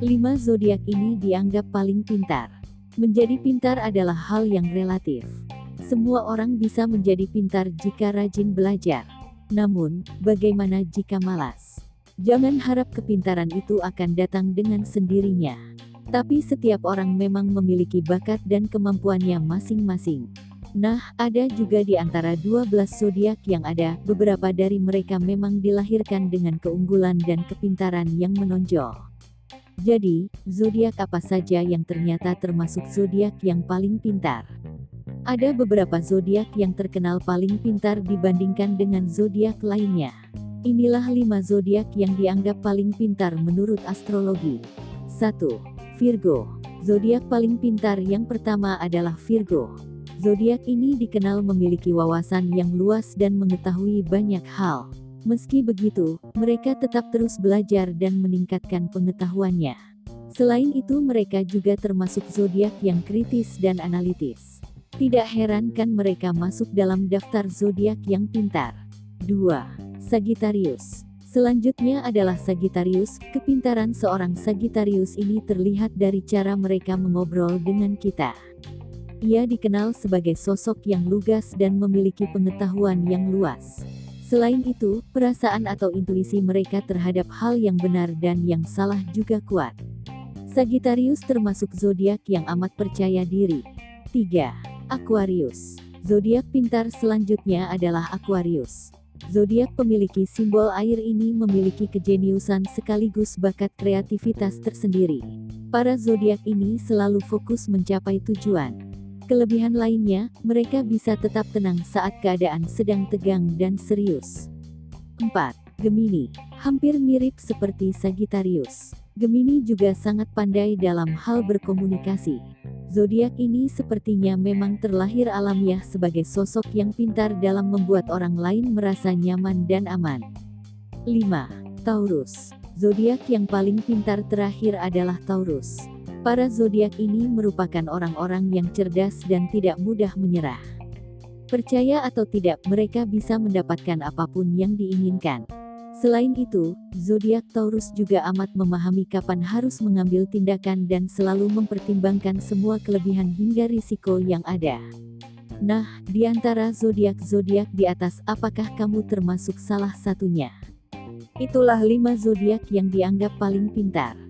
Lima zodiak ini dianggap paling pintar. Menjadi pintar adalah hal yang relatif. Semua orang bisa menjadi pintar jika rajin belajar. Namun, bagaimana jika malas? Jangan harap kepintaran itu akan datang dengan sendirinya. Tapi setiap orang memang memiliki bakat dan kemampuannya masing-masing. Nah, ada juga di antara 12 zodiak yang ada, beberapa dari mereka memang dilahirkan dengan keunggulan dan kepintaran yang menonjol. Jadi, zodiak apa saja yang ternyata termasuk zodiak yang paling pintar? Ada beberapa zodiak yang terkenal paling pintar dibandingkan dengan zodiak lainnya. Inilah lima zodiak yang dianggap paling pintar menurut astrologi. 1. Virgo. Zodiak paling pintar yang pertama adalah Virgo. Zodiak ini dikenal memiliki wawasan yang luas dan mengetahui banyak hal. Meski begitu, mereka tetap terus belajar dan meningkatkan pengetahuannya. Selain itu, mereka juga termasuk zodiak yang kritis dan analitis. Tidak heran kan mereka masuk dalam daftar zodiak yang pintar. 2. Sagittarius. Selanjutnya adalah Sagittarius. Kepintaran seorang Sagittarius ini terlihat dari cara mereka mengobrol dengan kita. Ia dikenal sebagai sosok yang lugas dan memiliki pengetahuan yang luas. Selain itu, perasaan atau intuisi mereka terhadap hal yang benar dan yang salah juga kuat. Sagittarius termasuk zodiak yang amat percaya diri. 3. Aquarius. Zodiak pintar selanjutnya adalah Aquarius. Zodiak pemiliki simbol air ini memiliki kejeniusan sekaligus bakat kreativitas tersendiri. Para zodiak ini selalu fokus mencapai tujuan. Kelebihan lainnya, mereka bisa tetap tenang saat keadaan sedang tegang dan serius. 4. Gemini. Hampir mirip seperti Sagittarius. Gemini juga sangat pandai dalam hal berkomunikasi. Zodiak ini sepertinya memang terlahir alamiah sebagai sosok yang pintar dalam membuat orang lain merasa nyaman dan aman. 5. Taurus. Zodiak yang paling pintar terakhir adalah Taurus. Para zodiak ini merupakan orang-orang yang cerdas dan tidak mudah menyerah. Percaya atau tidak, mereka bisa mendapatkan apa pun yang diinginkan. Selain itu, zodiak Taurus juga amat memahami kapan harus mengambil tindakan dan selalu mempertimbangkan semua kelebihan hingga risiko yang ada. Nah, di antara zodiak-zodiak di atas, apakah kamu termasuk salah satunya? Itulah 5 zodiak yang dianggap paling pintar.